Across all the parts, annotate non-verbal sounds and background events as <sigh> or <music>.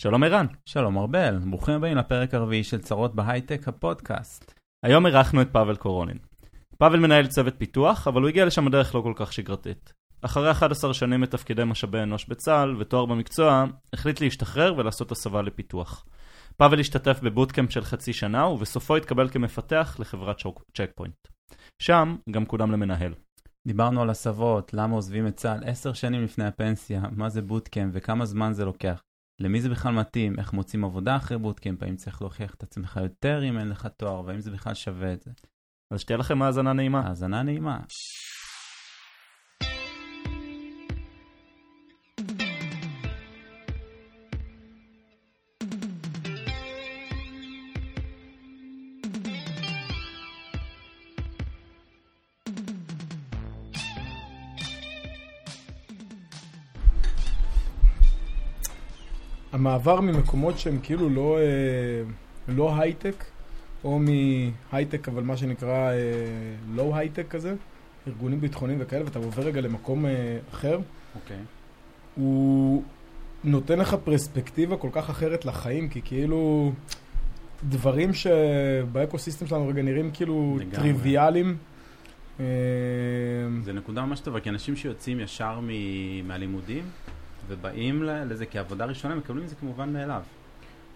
שלום ערן. שלום ארבל, ברוכים הבאים לפרק הרביעי של צרות בהייטק הפודקאסט. היום אירחנו את פאבל קורונין. פאבל מנהל צוות פיתוח, אבל הוא הגיע לשם בדרך לא כל כך שגרתית. אחרי 11 שנים בתפקידי משאבי אנוש בצה"ל ותואר במקצוע, החליט להשתחרר ולעשות הסבה לפיתוח. פאבל השתתף ב bootcamp של חצי שנה, ובסופו התקבל כמפתח לחברת צ'ק פוינט. שם גם קודם למנהל. דיברנו על הסבות, למה עוזבים את צה"ל 10 שנים לפני הפנסיה, מה זה bootcamp וכמה זמן זה לוקח. למי זה בכלל מתאים, איך מוצאים עבודה אחרי בוטקאמפ, האם צריך להוכיח את עצמך יותר אם אין לך תואר, והאם זה בכלל שווה את זה. אז שתהיה לכם האזנה נעימה. האזנה נעימה. המעבר ממקומות שהם כאילו לא, אה, לא הייטק, או מהייטק אבל מה שנקרא לא הייטק כזה, ארגונים ביטחוניים וכאלה, ואתה עובר רגע למקום אה, אחר, אוקיי. הוא נותן לך פרספקטיבה כל כך אחרת לחיים, כי כאילו דברים שבאקוסיסטם שלנו רגע נראים כאילו לגמרי. טריוויאליים. זה נקודה ממש טובה, כי אנשים שיוצאים ישר מ- מהלימודים ובאים לזה כעבודה ראשונה, מקבלים את זה כמובן מאליו.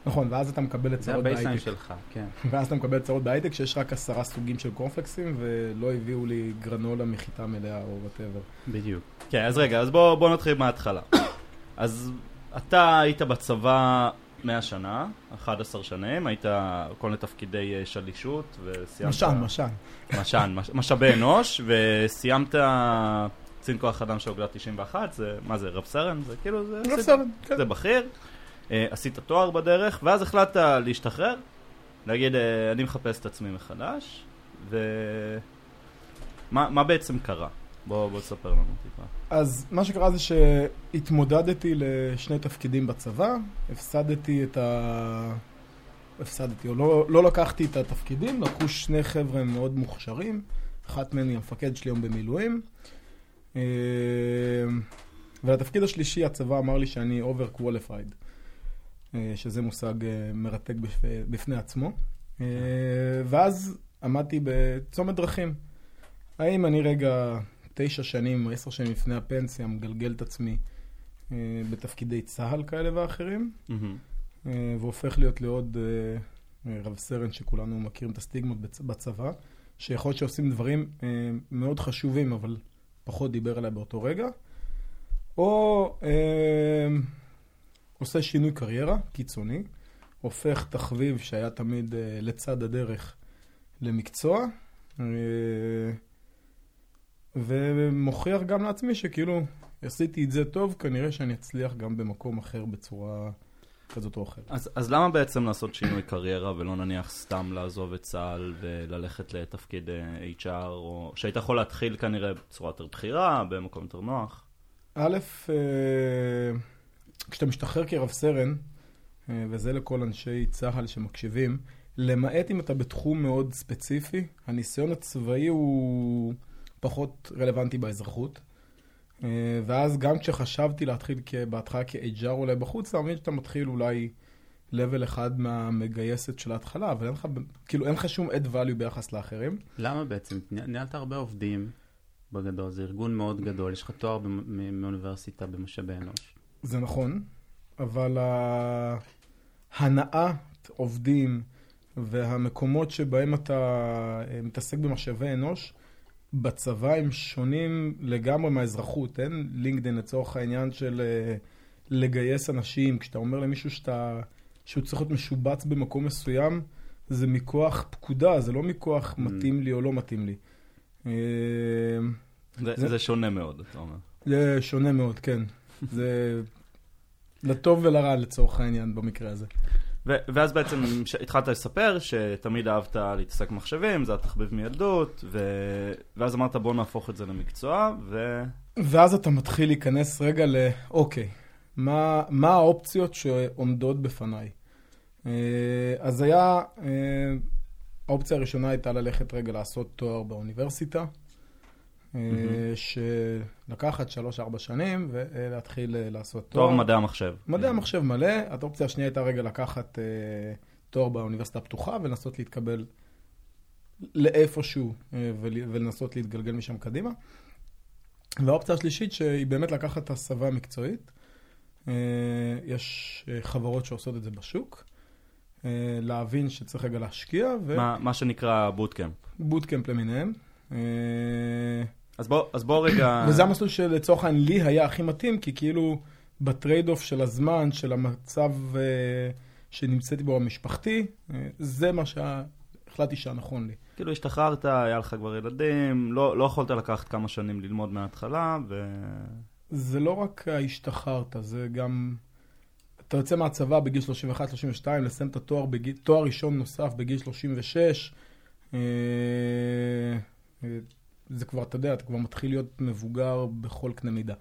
נכון, ואז אתה מקבל את זה צרות ה baseline בהייטק. שלך, כן. <laughs> ואז אתה מקבל צרות בהייטק שיש רק עשרה סוגים של קורנפלקסים ולא הביאו לי גרנולה מחיטה מלאה או whatever. בדיוק. כן, אז רגע, אז בואו בוא נתחיל מההתחלה. <coughs> אז אתה היית בצבא 100 שנה, 11 שנים, היית כל מיני תפקידי אה, שלישות, וסיימת... משן, משן. משן, מש, משאבי אנוש, <laughs> וסיימת קצין כוח אדם של אוגדת 91, זה, מה זה, רב סרן? זה כאילו, זה... זה- סרן, כן. זה בכיר, אה, עשית תואר בדרך, ואז החלטת להשתחרר, להגיד, אה, אני מחפש את עצמי מחדש, ו... מה, מה בעצם קרה? בוא, בוא תספר לנו טיפה. אז מה שקרה זה שהתמודדתי לשני תפקידים בצבא, הפסדתי את ה... הפסדתי, או לא, לא לקחתי את התפקידים, לקחו שני חבר'ה מאוד מוכשרים, אחת מהן היא המפקד שלי היום במילואים. אה, ולתפקיד השלישי הצבא אמר לי שאני over qualified, אה, שזה מושג אה, מרתק בפ- בפני עצמו. אה, ואז עמדתי בצומת דרכים. האם אני רגע תשע שנים, עשר שנים לפני הפנסיה, מגלגל את עצמי בתפקידי צה"ל כאלה ואחרים, והופך להיות לעוד רב סרן שכולנו מכירים את הסטיגמות בצ- בצבא, שיכול להיות שעושים דברים מאוד חשובים, אבל פחות דיבר עליי באותו רגע, או אה, עושה שינוי קריירה קיצוני, הופך תחביב שהיה תמיד אה, לצד הדרך למקצוע, אה, ומוכיח גם לעצמי שכאילו עשיתי את זה טוב, כנראה שאני אצליח גם במקום אחר בצורה כזאת או אחרת. אז, אז למה בעצם לעשות שינוי קריירה ולא נניח סתם לעזוב את צה"ל וללכת לתפקיד אה, HR, או שהיית יכול להתחיל כנראה בצורה יותר בכירה, במקום יותר נוח? א', אה, כשאתה משתחרר כרב סרן, אה, וזה לכל אנשי צה"ל שמקשיבים, למעט אם אתה בתחום מאוד ספציפי, הניסיון הצבאי הוא פחות רלוונטי באזרחות. אה, ואז גם כשחשבתי להתחיל בהתחלה כ-HR אולי בחוץ, אתה מבין שאתה מתחיל אולי level אחד מהמגייסת של ההתחלה, אבל אין לך, כאילו אין לך שום add value ביחס לאחרים. למה בעצם? ני- ניהלת הרבה עובדים בגדול, זה ארגון מאוד גדול, יש לך תואר מאוניברסיטה במשאבי אנוש. זה נכון, אבל ההנעת עובדים והמקומות שבהם אתה אה, מתעסק במשאבי אנוש, בצבא הם שונים לגמרי מהאזרחות. אין לינקדאין לצורך העניין של אה, לגייס אנשים. כשאתה אומר למישהו שאתה, שהוא צריך להיות משובץ במקום מסוים, זה מכוח פקודה, זה לא מכוח מתאים לי או לא מתאים לי. אה, זה, זה- זה שונה מאוד, אתה אומר. זה שונה מאוד, כן. זה לטוב ולרע לצורך העניין במקרה הזה. ואז בעצם התחלת לספר שתמיד אהבת להתעסק במחשבים, זה התחביב מילדות, ו- ואז אמרת בוא נהפוך את זה למקצוע, ו... ואז אתה מתחיל להיכנס רגע ל... אוקיי, מה, מה האופציות שעומדות בפניי? אה, אז היה, אה, האופציה הראשונה הייתה ללכת רגע לעשות תואר באוניברסיטה. אה, שלקחת 3-4 שנים ולהתחיל אה, לעשות תואר תואר. מדעי המחשב. מדעי המחשב מלא, האופציה השנייה הייתה רגע לקחת אה, תואר באוניברסיטה הפתוחה ולנסות להתקבל לאיפשהו ול- ולנסות להתגלגל משם קדימה. והאופציה השלישית שהיא באמת לקחת הסבה מקצועית. יש חברות שעושות את זה בשוק. להבין שצריך רגע להשקיע, מה- מה שנקרא בוטקאמפ. ובוטקאמפ למיניהם. אז בוא, אז בוא רגע... <coughs> וזה המסלול שלצורך העניין לי היה הכי מתאים, כי כאילו ב trade off של הזמן, של המצב אה, שנמצאתי בו המשפחתי, אה, זה מה שהחלטתי שהנכון לי. כאילו השתחררת, היה לך כבר ילדים, לא, לא יכולת לקחת כמה שנים ללמוד מההתחלה, ו... זה לא רק השתחררת, זה גם... אתה יוצא מהצבא בגיל 31-32, לסיים את התואר, בגיל, תואר ראשון נוסף בגיל 36. אה, אה, זה כבר, אתה יודע, אתה כבר מתחיל להיות מבוגר בכל קנה מידה.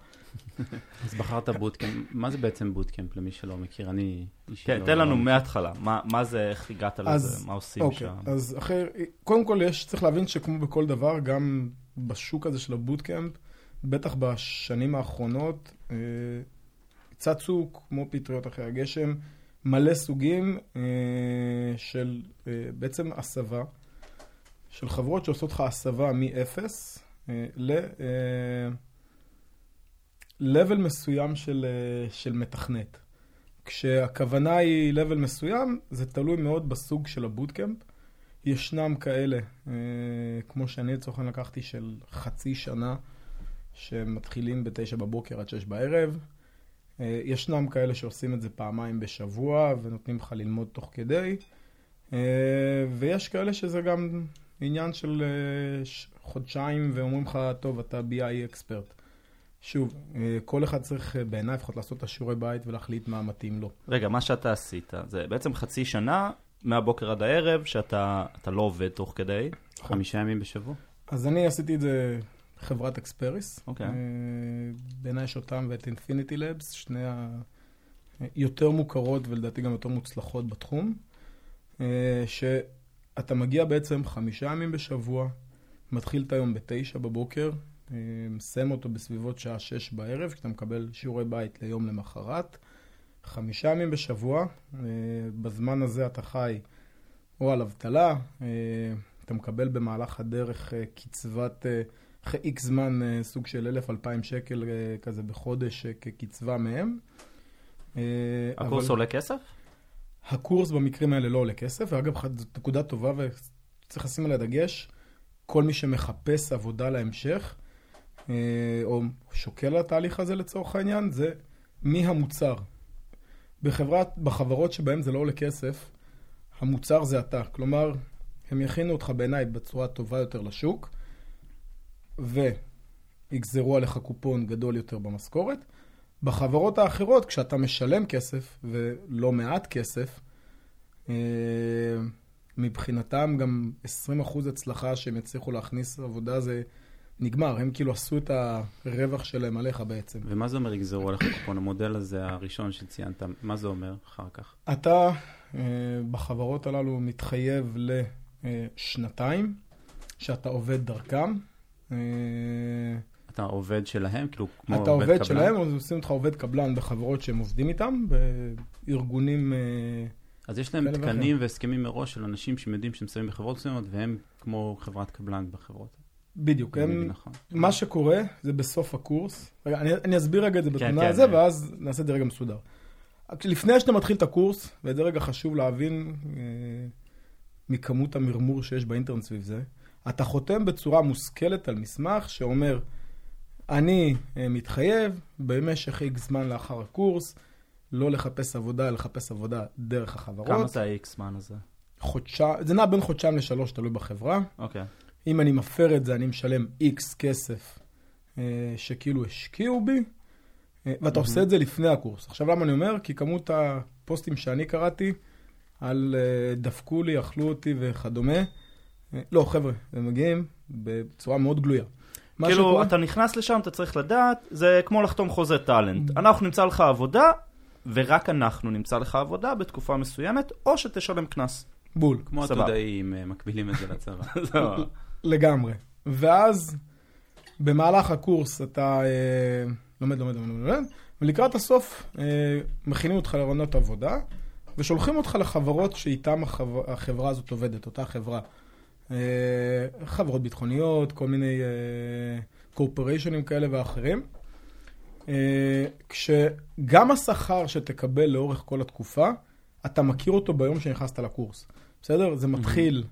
אז בחרת בוטקאמפ, מה זה בעצם בוטקאמפ למי שלא מכיר? אני אישית כן, לא- תן לנו מההתחלה, מה, זה, איך הגעת אז- לזה, מה עושים אוקיי, שם. אז אחרי, קודם כל יש, צריך להבין שכמו בכל דבר, גם בשוק הזה של הבוטקאמפ, בטח בשנים האחרונות, אה, צצו כמו פטריות אחרי הגשם, מלא סוגים אה, של אה, בעצם הסבה, של חברות שעושות לך הסבה מ-0 אה, ל... אה, מסוים של, אה, של מתכנת. כשהכוונה היא level מסוים, זה תלוי מאוד בסוג של הבוטקאמפ. ישנם כאלה, כמו שאני לצורך העניין לקחתי, של חצי שנה, שמתחילים בתשע בבוקר עד שש בערב. ישנם כאלה שעושים את זה פעמיים בשבוע ונותנים לך ללמוד תוך כדי. ויש כאלה שזה גם עניין של אה, חודשיים ואומרים לך, טוב, אתה BI אקספרט. שוב, אה, כל אחד צריך אה, בעיניי לפחות לעשות את השיעורי בית ולהחליט מה מתאים לו. רגע, מה שאתה עשית, זה בעצם חצי שנה, מהבוקר עד הערב, שאתה אתה לא עובד תוך כדי. חמישה ימים בשבוע? אז אני עשיתי את זה בחברת אקספריס. אוקיי. אה, בעיניי יש אותם ואת אינפיניטי לבס, שני היותר מוכרות ולדעתי גם יותר מוצלחות בתחום. שאתה מגיע בעצם חמישה ימים בשבוע, מתחיל את היום בתשע בבוקר, אה, מסיים אותו בסביבות שעה שש בערב, כשאתה מקבל שיעורי בית ליום למחרת. חמישה ימים בשבוע, אה, בזמן הזה אתה חי או על אבטלה, אה, אתה מקבל במהלך הדרך קצבת, אחרי איקס זמן, סוג של 1,000-2,000 שקל אה, כזה בחודש כקצבה מהם. הקורס אבל עולה כסף? הקורס במקרים האלה לא עולה כסף, ואגב, זאת נקודה טובה וצריך לשים עליה דגש. כל מי שמחפש עבודה להמשך, אה, או שוקל על התהליך הזה לצורך העניין, זה מי המוצר. בחברת, בחברות שבהן זה לא עולה כסף, המוצר זה אתה. כלומר, הם יכינו אותך בעיניי בצורה טובה יותר לשוק, ויגזרו עליך קופון גדול יותר במשכורת. בחברות האחרות, כשאתה משלם כסף, ולא מעט כסף, אה, מבחינתם גם 20% הצלחה שהם יצליחו להכניס עבודה זה נגמר. הם כאילו עשו את הרווח שלהם עליך בעצם. ומה זה אומר יגזרו עליך קופון? המודל הזה הראשון שציינת, מה זה אומר אחר כך? אתה אה, בחברות הללו מתחייב לשנתיים, שאתה עובד דרכם. אה, אתה עובד שלהם? כאילו כמו אתה עובד עובד קבלן? שלהם, אז עושים אותך עובד קבלן בחברות שהם עובדים איתם, בארגונים... אה, אז יש להם תקנים והסכמים מראש של אנשים שהם יודעים שהם שמים בחברות מסוימות, והם כמו חברת קבלן בחברות. בדיוק, הם, נכון. מה שקורה זה בסוף הקורס, רגע, אני, אני אסביר רגע את זה בתמונה כן, הזה, כן. ואז נעשה את זה רגע מסודר. לפני שאתה מתחיל את הקורס, ואת זה רגע חשוב להבין אה, מכמות המרמור שיש באינטרנט סביב זה, אתה חותם בצורה מושכלת על מסמך שאומר, אני אה, מתחייב במשך איקס זמן לאחר הקורס, לא לחפש עבודה, לחפש עבודה דרך החברות. כמה זה ה-X זמן הזה? חודשיים, זה נע בין חודשיים לשלוש, תלוי בחברה. אוקיי. אם אני מפר את זה, אני משלם איקס כסף אה, שכאילו השקיעו בי, אה, ואתה עושה את זה לפני הקורס. עכשיו, למה אני אומר? כי כמות הפוסטים שאני קראתי על דפקו לי, אכלו אותי וכדומה, לא, חבר'ה, הם מגיעים בצורה מאוד גלויה. כאילו, שקורה- אתה נכנס לשם, אתה צריך לדעת, זה כמו לחתום חוזה טאלנט. אנחנו נמצא לך עבודה, ורק אנחנו נמצא לך עבודה בתקופה מסוימת, או שתשלם קנס. בול, כמו סבבה. עתודאים אה, מקבילים את זה לצבא. <laughs> לגמרי. ואז במהלך הקורס אתה אה, לומד, לומד, לומד, לומד, ולקראת הסוף אה, מכינים אותך לרעיונות עבודה, ושולחים אותך לחברות שאיתן החבר, החברה הזאת עובדת, אותה חברה. אה, חברות ביטחוניות, כל מיני קורפוריישנים כאלה ואחרים. אה, כשגם השכר שתקבל לאורך כל התקופה, אתה מכיר אותו ביום שנכנסת לקורס. בסדר? זה מתחיל,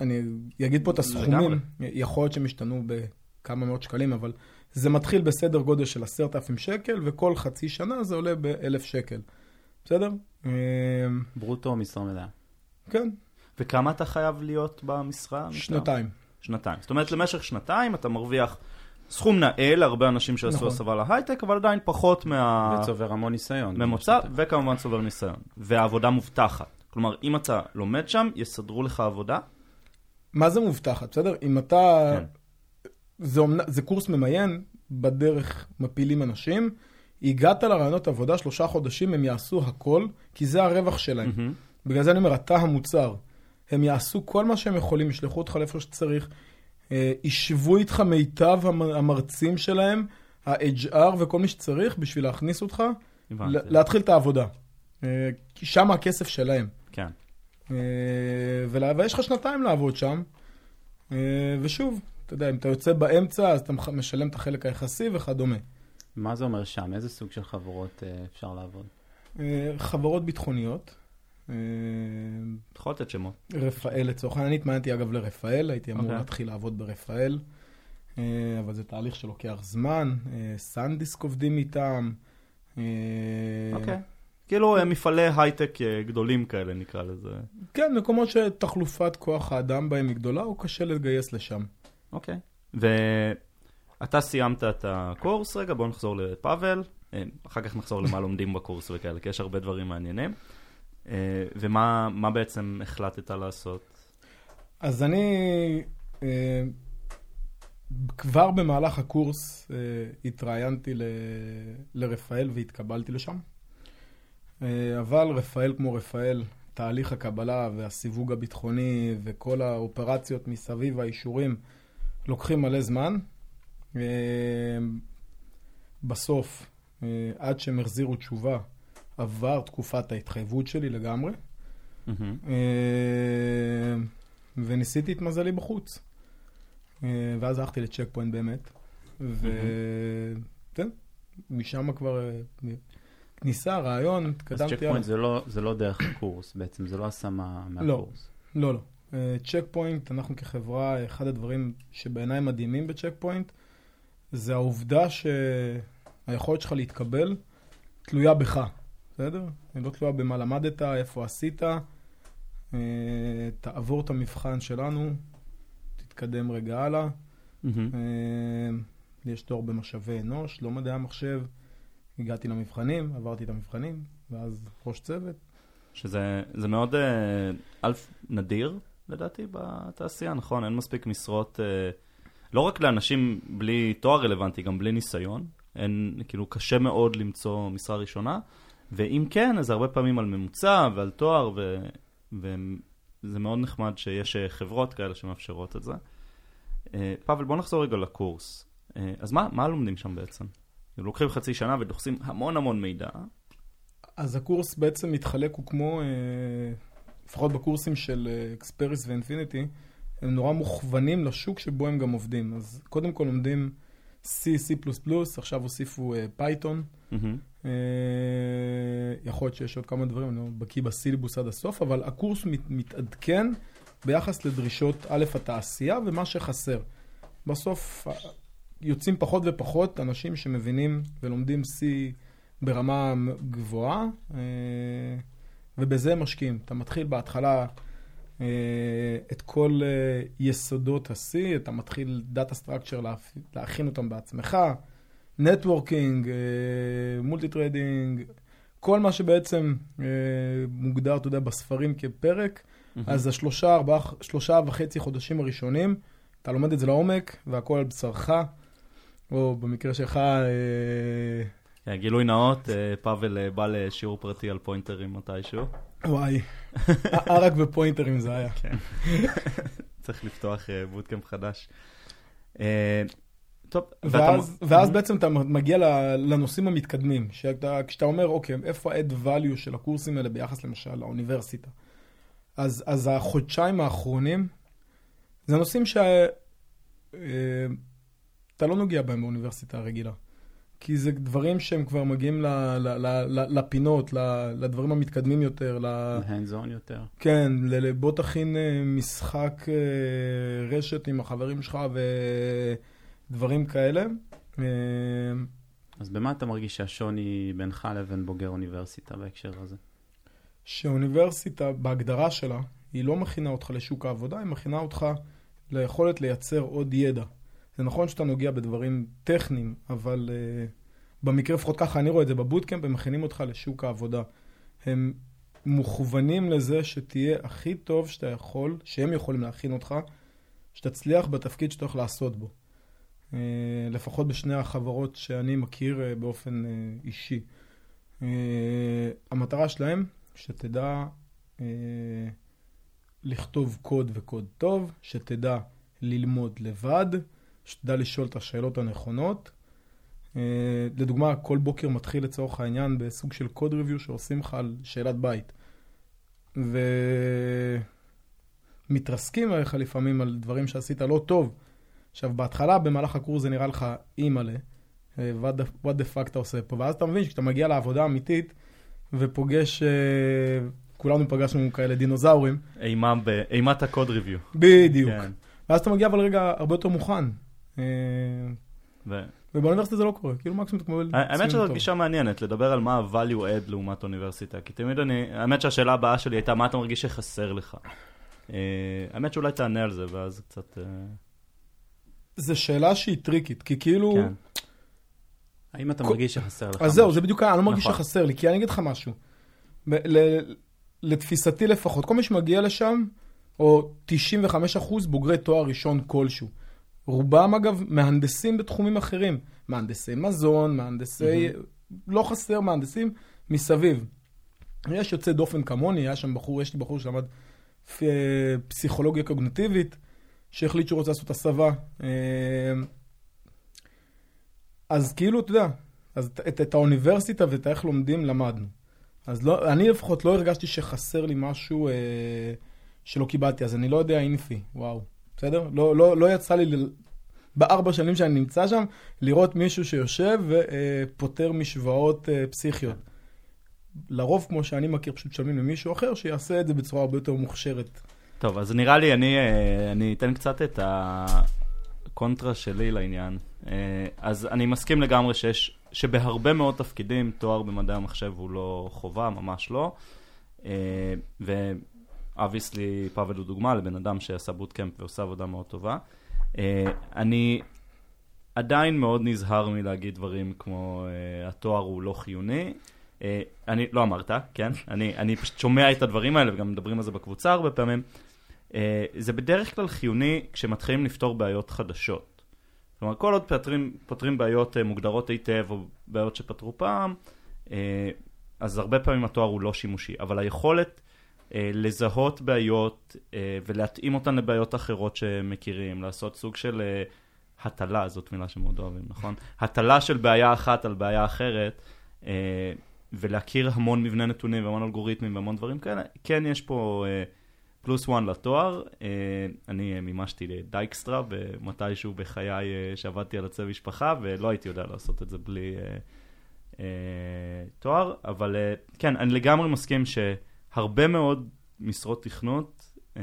אני אגיד פה את הסכומים. יכול להיות שהם השתנו בכמה מאות שקלים, אבל זה מתחיל בסדר גודל של עשרת אלפים שקל, וכל חצי שנה זה עולה באלף שקל. בסדר? אה, ברוטו משרה מלאה? כן, וכמה אתה חייב להיות במשרה? שנתיים. שנתיים. זאת אומרת, למשך שנתיים אתה מרוויח סכום נאה להרבה אנשים שעשו נכון. הסבה להייטק, אבל עדיין פחות מה... וצובר המון ניסיון. ממוצע, וכמובן צובר ניסיון. והעבודה מובטחת. כלומר, אם אתה לומד שם, יסדרו לך עבודה. מה זה מובטחת, בסדר? אם אתה... כן. זה, אומנ... זה קורס ממיין, בדרך מפילים אנשים. הגעת לרעיונות עבודה, שלושה חודשים הם יעשו הכל, כי זה הרווח שלהם. מהמם. בגלל זה אני אומר, אתה המוצר. הם יעשו כל מה שהם יכולים, ישלחו אותך לאיפה שצריך, אה, ישבו איתך מיטב המ- המרצים שלהם, ה-HR וכל מי שצריך בשביל להכניס אותך, הבנתי. להתחיל את העבודה. אה, שם הכסף שלהם. כן. אה, ויש לך שנתיים לעבוד שם, אה, ושוב, אתה יודע, אם אתה יוצא באמצע, אז אתה משלם את החלק היחסי וכדומה. מה זה אומר שם? איזה סוג של חברות אה, אפשר לעבוד? אה, חברות ביטחוניות, אתה יכול לתת שמות. רפאל לצורך העניין, אני התמניתי אגב לרפאל, הייתי אמור אוקיי. להתחיל לעבוד ברפאל, אה, אבל זה תהליך שלוקח זמן, אה, סנדיסק עובדים איתם. אה, אוקיי. כאילו אה, מפעלי הייטק אה, גדולים כאלה, נקרא לזה. כן, מקומות שתחלופת כוח האדם בהם היא גדולה, או קשה לגייס לשם. אוקיי. ואתה סיימת את הקורס, רגע, בוא נחזור לפאבל. אה, אחר כך נחזור למה לומדים בקורס וכאלה, כי יש הרבה דברים מעניינים. אה, ומה מה בעצם החלטת לעשות? אז אני אה, כבר במהלך הקורס אה, התראיינתי ל, לרפאל והתקבלתי לשם. אבל רפאל כמו רפאל, תהליך הקבלה והסיווג הביטחוני וכל האופרציות מסביב, האישורים, לוקחים מלא זמן. בסוף, עד שהם החזירו תשובה, עבר תקופת ההתחייבות שלי לגמרי. אה, וניסיתי את מזלי בחוץ. אה, ואז הלכתי לצ'ק פוינט באמת. וכן, משם כבר אה, כניסה, ראיון, אז התקדמתי צ'ק הלאה. פוינט זה לא- זה לא דרך הקורס בעצם, זה לא השמה מהקורס. לא, לא. צ'ק פוינט, אנחנו כחברה, אחד הדברים שבעיניי מדהימים בצ'ק פוינט, זה העובדה שהיכולת שלך להתקבל תלויה בך, בסדר? היא לא תלויה במה למדת, איפה עשית. אה, תעבור את המבחן שלנו, תתקדם רגע הלאה. אה, יש תואר במשאבי אנוש, לא מדעי המחשב. הגעתי למבחנים, עברתי את המבחנים, ואז ראש צוות. שזה זה מאוד, אה, א', נדיר, לדעתי, בתעשייה, נכון? אין מספיק משרות, לא רק לאנשים בלי תואר רלוונטי, גם בלי ניסיון. אין, כאילו, קשה מאוד למצוא משרה ראשונה, ואם כן, אז הרבה פעמים על ממוצע ועל תואר, ו, וזה מאוד נחמד שיש אה, חברות כאלה שמאפשרות את זה. אה, פאבל, בוא נחזור רגע לקורס. אה, אז מה, מה לומדים שם בעצם? לוקחים חצי שנה ודוחסים המון המון מידע. אז הקורס בעצם מתחלק, הוא כמו, לפחות בקורסים של אקספריס ואינפיניטי, הם נורא מוכוונים לשוק שבו הם גם עובדים. אז קודם כל לומדים C, C++, עכשיו הוסיפו Python. מהמם. אה, יכול להיות שיש עוד כמה דברים, אני לא בקיא בסילבוס עד הסוף, אבל הקורס מת, מתעדכן ביחס לדרישות א', התעשייה ומה שחסר. בסוף אה, יוצאים פחות ופחות אנשים שמבינים ולומדים C ברמה גבוהה, אה, ובזה משקיעים. אתה מתחיל בהתחלה את כל אה, יסודות ה-C, אתה מתחיל data structure להכין אותם בעצמך, networking, multi-threading, כל מה שבעצם אה, מוגדר, אתה יודע, בספרים כפרק, אז השלושה, ארבעה, שלושה וחצי חודשים הראשונים, אתה לומד את זה לעומק, והכל על בשרך, או במקרה שלך, אה, כן, גילוי נאות, אה, פאבל אה, בא לשיעור פרטי על pointerים מתישהו. וואי, ערק ופוינטרים זה היה. צריך לפתוח אה, בוטקאמפ חדש. אה, טוב, ואתה- ואז, ואז Mhm. בעצם אתה מגיע לנושאים המתקדמים, שאתה, כשאתה אומר, אוקיי, איפה ה-add value של הקורסים האלה ביחס למשל לאוניברסיטה. אז, אז החודשיים האחרונים, זה נושאים שאתה לא נוגע בהם באוניברסיטה הרגילה. כי זה דברים שהם כבר מגיעים ל, ל, ל, ל, לפינות, ל, לדברים המתקדמים יותר, ל... on יותר. כן, ל- ל- בוא תכין אה, משחק אה, רשת עם החברים שלך ודברים כאלה. אה, אז במה אתה מרגיש שהשוני בינך לבין בוגר אוניברסיטה בהקשר הזה? שאוניברסיטה, בהגדרה שלה, היא לא מכינה אותך לשוק העבודה, היא מכינה אותך ליכולת לייצר עוד ידע. זה נכון שאתה נוגע בדברים טכניים, אבל uh, במקרה, לפחות ככה אני רואה את זה בבוטקאמפ, הם מכינים אותך לשוק העבודה. הם מוכוונים לזה שתהיה הכי טוב שאתה יכול, שהם יכולים להכין אותך, שתצליח בתפקיד שאתה הולך לעשות בו. Uh, לפחות בשני החברות שאני מכיר uh, באופן uh, אישי. Uh, המטרה שלהם, שתדע uh, לכתוב קוד וקוד טוב, שתדע ללמוד לבד, שתדע לשאול את השאלות הנכונות. Uh, לדוגמה, כל בוקר מתחיל לצורך העניין בסוג של קוד ריוויו שעושים לך על שאלת בית. ומתרסקים עליך לפעמים על דברים שעשית לא טוב. עכשיו, בהתחלה, במהלך הקורס זה נראה לך אימא'לה, אה, what the, fuck אתה עושה פה, ואז אתה מבין שכשאתה מגיע לעבודה אמיתית ופוגש, אה, כולנו פגשנו כאלה דינוזאורים, אימה ב- אימת הקוד ריוויו. בדיוק. כן. ואז אתה מגיע אבל רגע הרבה יותר מוכן. אה, ו- ובאוניברסיטה זה לא קורה, כאילו מקסימום אתה מקבל האמת ציון טוב. גישה מעניינת, לדבר על מה ה-value add לעומת אוניברסיטה. כי תמיד אני, האמת שהשאלה הבאה שלי הייתה, מה אתה מרגיש שחסר לך? אה, האמת שאולי תענה על זה, ואז קצת... אה, זו שאלה שהיא טריקית, כי כאילו... כן. האם אתה מרגיש שחסר לך אז זהו? זה בדיוק, אני לא מרגיש נכון. שחסר לי, כי אני אגיד לך משהו. לתפיסתי לפחות, כל מי שמגיע לשם, או 95% בוגרי תואר ראשון כלשהו. רובם אגב מהנדסים בתחומים אחרים, מהנדסי מזון, מהנדסי, לא חסר מהנדסים מסביב. יש יוצא דופן כמוני, היה שם בחור, יש לי בחור שלמד פסיכולוגיה קוגנטיבית, שהחליט שהוא רוצה לעשות הסבה. אה, אז כאילו, אתה יודע, אז את, את, את האוניברסיטה ואת איך לומדים למדנו. אז לא, אני לפחות לא הרגשתי שחסר לי משהו אה, שלא קיבלתי, אז אני לא יודע אינפי, וואו, בסדר? לא, לא, לא יצא לי ל... בארבע שנים שאני נמצא שם, לראות מישהו שיושב ופותר משוואות אה, פסיכיות. לרוב, כמו שאני מכיר, פשוט משלמים למישהו אחר שיעשה את זה בצורה הרבה יותר מוכשרת. טוב, אז נראה לי, אני, אה, אני אתן קצת את הקונטרה שלי לעניין. אה, אז אני מסכים לגמרי שיש, שבהרבה מאוד תפקידים תואר במדעי המחשב הוא לא חובה, ממש לא. ו obviously, פאבל הוא דוגמה לבן אדם שעשה בוטקאמפ ועושה עבודה מאוד טובה. אה, אני עדיין מאוד נזהר מלהגיד דברים כמו אה, התואר הוא לא חיוני. אה, אני, לא אמרת, כן? אני, אני פשוט שומע את הדברים האלה וגם מדברים על זה בקבוצה הרבה פעמים. זה בדרך כלל חיוני כשמתחילים לפתור בעיות חדשות. כלומר, כל עוד פותרים, פותרים בעיות מוגדרות היטב או בעיות שפתרו פעם, אז הרבה פעמים התואר הוא לא שימושי. אבל היכולת לזהות בעיות אה, ולהתאים אותן לבעיות אחרות שמכירים, לעשות סוג של אה, הטלה, זאת מילה שמאוד אוהבים, נכון? הטלה של בעיה אחת על בעיה אחרת, אה, ולהכיר המון מבנה נתונים והמון אלגוריתמים והמון דברים כאלה, כן יש פה אה, פלוס וואן לתואר. אה, אני אה, מימשתי דייקסטרה ומתישהו בחיי אה, שעבדתי על עצב משפחה, ולא הייתי יודע לעשות את זה בלי אה, אה, תואר, אבל אה, כן, אני לגמרי מסכים שהרבה מאוד משרות תכנות אה,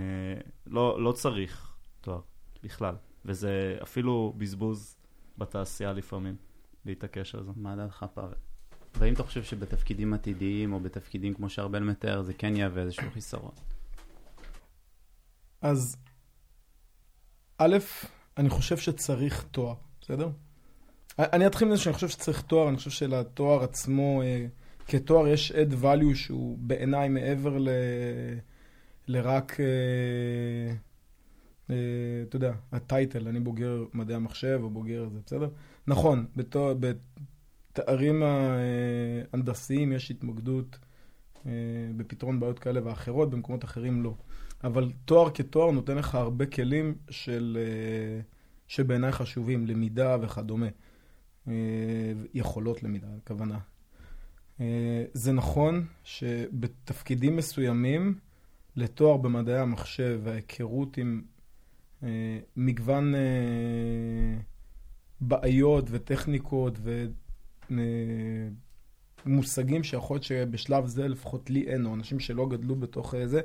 לא, לא צריך תואר בכלל, וזה אפילו בזבוז בתעשייה לפעמים, להתעקש על זה. מה דעתך, פאבל? והאם אתה חושב שבתפקידים עתידיים או בתפקידים כמו שארבל מתאר זה כן יהווה איזשהו חיסרון? אז א', אני חושב שצריך תואר, בסדר? אני אתחיל מזה שאני חושב שצריך תואר, אני חושב שלתואר עצמו, אה, כתואר יש add value שהוא בעיניי מעבר ל... לרק, אה, אה, אתה יודע, הטייטל, אני בוגר מדעי המחשב או בוגר זה, בסדר? נכון, בתואר, בתארים ההנדסיים יש התמקדות אה, בפתרון בעיות כאלה ואחרות, במקומות אחרים לא. אבל תואר כתואר נותן לך הרבה כלים של, אה, שבעיניי חשובים, למידה וכדומה. אה, יכולות למידה, הכוונה. אה, זה נכון שבתפקידים מסוימים, לתואר במדעי המחשב וההיכרות עם אה, מגוון בעיות וטכניקות ומושגים שיכול להיות שבשלב זה לפחות לי אין, או אנשים שלא גדלו בתוך זה,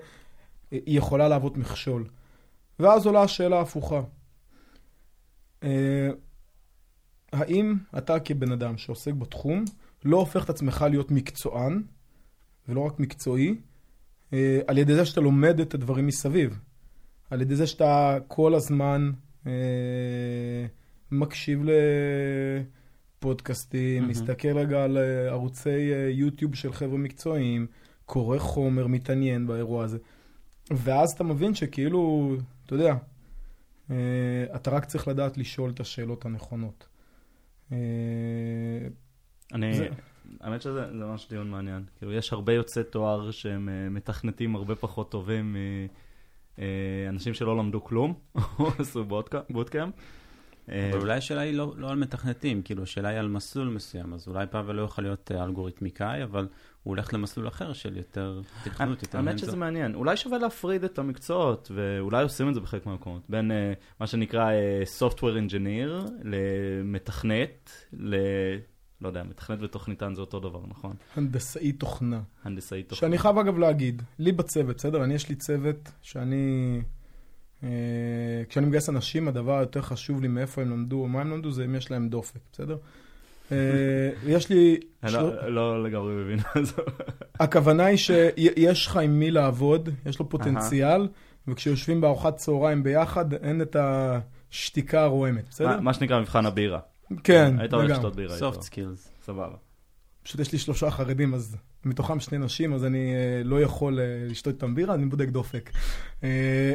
היא יכולה להוות מכשול. ואז עולה השאלה ההפוכה. האם אתה כבן אדם שעוסק בתחום, לא הופך את עצמך להיות מקצוען, ולא רק מקצועי, אה, על ידי זה שאתה לומד את הדברים מסביב. על ידי זה שאתה כל הזמן אה, מקשיב לפודקאסטים, mm-hmm. מסתכל רגע על אה, ערוצי יוטיוב של חבר'ה מקצועיים, קורא חומר, מתעניין באירוע הזה. ואז אתה מבין שכאילו, אתה יודע, אתה רק צריך לדעת לשאול את השאלות הנכונות. אה, אני, האמת שזה ממש דיון מעניין. כאילו, יש הרבה יוצאי תואר שהם uh, מתכנתים הרבה פחות טובים מאנשים uh, שלא למדו כלום, או <laughs> עשו בוטקאמפ. אבל אולי השאלה היא לא, לא על מתכנתים, כאילו השאלה היא על מסלול מסוים, אז אולי פאבל לא יוכל להיות אלגוריתמיקאי, אבל הוא הולך למסלול אחר של יותר תכנות, יותר... האמת שזה מעניין. אולי שווה להפריד את המקצועות, ואולי עושים את זה בחלק מהמקומות, בין uh, מה שנקרא uh, Software Engineer למתכנת, ל... לא יודע, מתכנת ותוכניתן זה אותו דבר, נכון? הנדסאי תוכנה. הנדסאי תוכנה. שאני חייב אגב להגיד, לי בצוות, בסדר? אני, יש לי צוות שאני... Uh, כשאני מגייס אנשים, הדבר היותר חשוב לי מאיפה הם למדו או מה הם למדו, זה אם יש להם דופק, בסדר? אה, יש לי... לא, לא לגמרי מבין מה <laughs> זה. הכוונה היא שיש לך עם מי לעבוד, יש לו פוטנציאל, וכשיושבים בארוחת צהריים ביחד, אין את השתיקה הרועמת, בסדר? מה שנקרא מבחן הבירה. כן, היית הולך לשתות בירה איתו. soft skills. סבבה. פשוט יש לי שלושה חרדים, אז מתוכם שני נשים, אז אני אה, לא יכול אה, לשתות איתם בירה, אני בודק דופק.